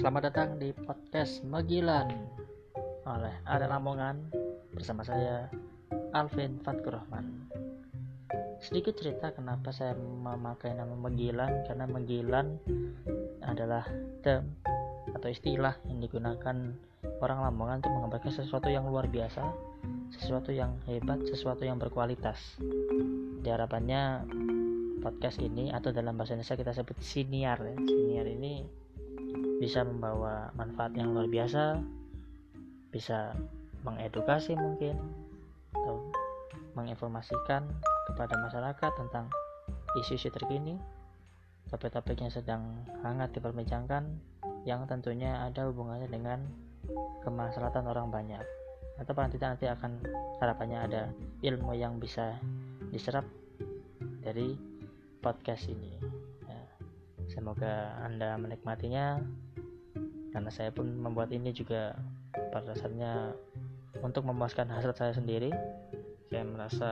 Selamat datang di podcast Megilan oleh Ada Lamongan bersama saya Alvin Fatkur Rahman. Sedikit cerita kenapa saya memakai nama Megilan karena Megilan adalah term atau istilah yang digunakan orang Lamongan untuk menggambarkan sesuatu yang luar biasa, sesuatu yang hebat, sesuatu yang berkualitas. Diharapkannya podcast ini atau dalam bahasa Indonesia kita sebut siniar ya. Siniar ini bisa membawa manfaat yang luar biasa bisa mengedukasi mungkin atau menginformasikan kepada masyarakat tentang isu-isu terkini topik-topik yang sedang hangat diperbincangkan yang tentunya ada hubungannya dengan kemaslahatan orang banyak. Atau paling tidak nanti akan harapannya ada ilmu yang bisa diserap dari podcast ini. Ya, semoga anda menikmatinya karena saya pun membuat ini juga pada dasarnya untuk memuaskan hasrat saya sendiri. Saya merasa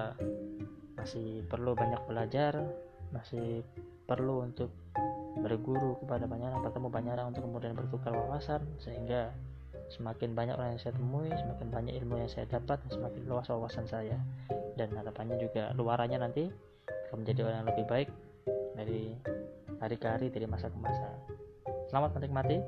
masih perlu banyak belajar masih perlu untuk berguru kepada banyak orang bertemu banyak orang untuk kemudian bertukar wawasan sehingga semakin banyak orang yang saya temui semakin banyak ilmu yang saya dapat semakin luas wawasan saya. Dan harapannya juga luarannya nanti akan menjadi orang yang lebih baik dari hari ke hari dari masa ke masa. Selamat menikmati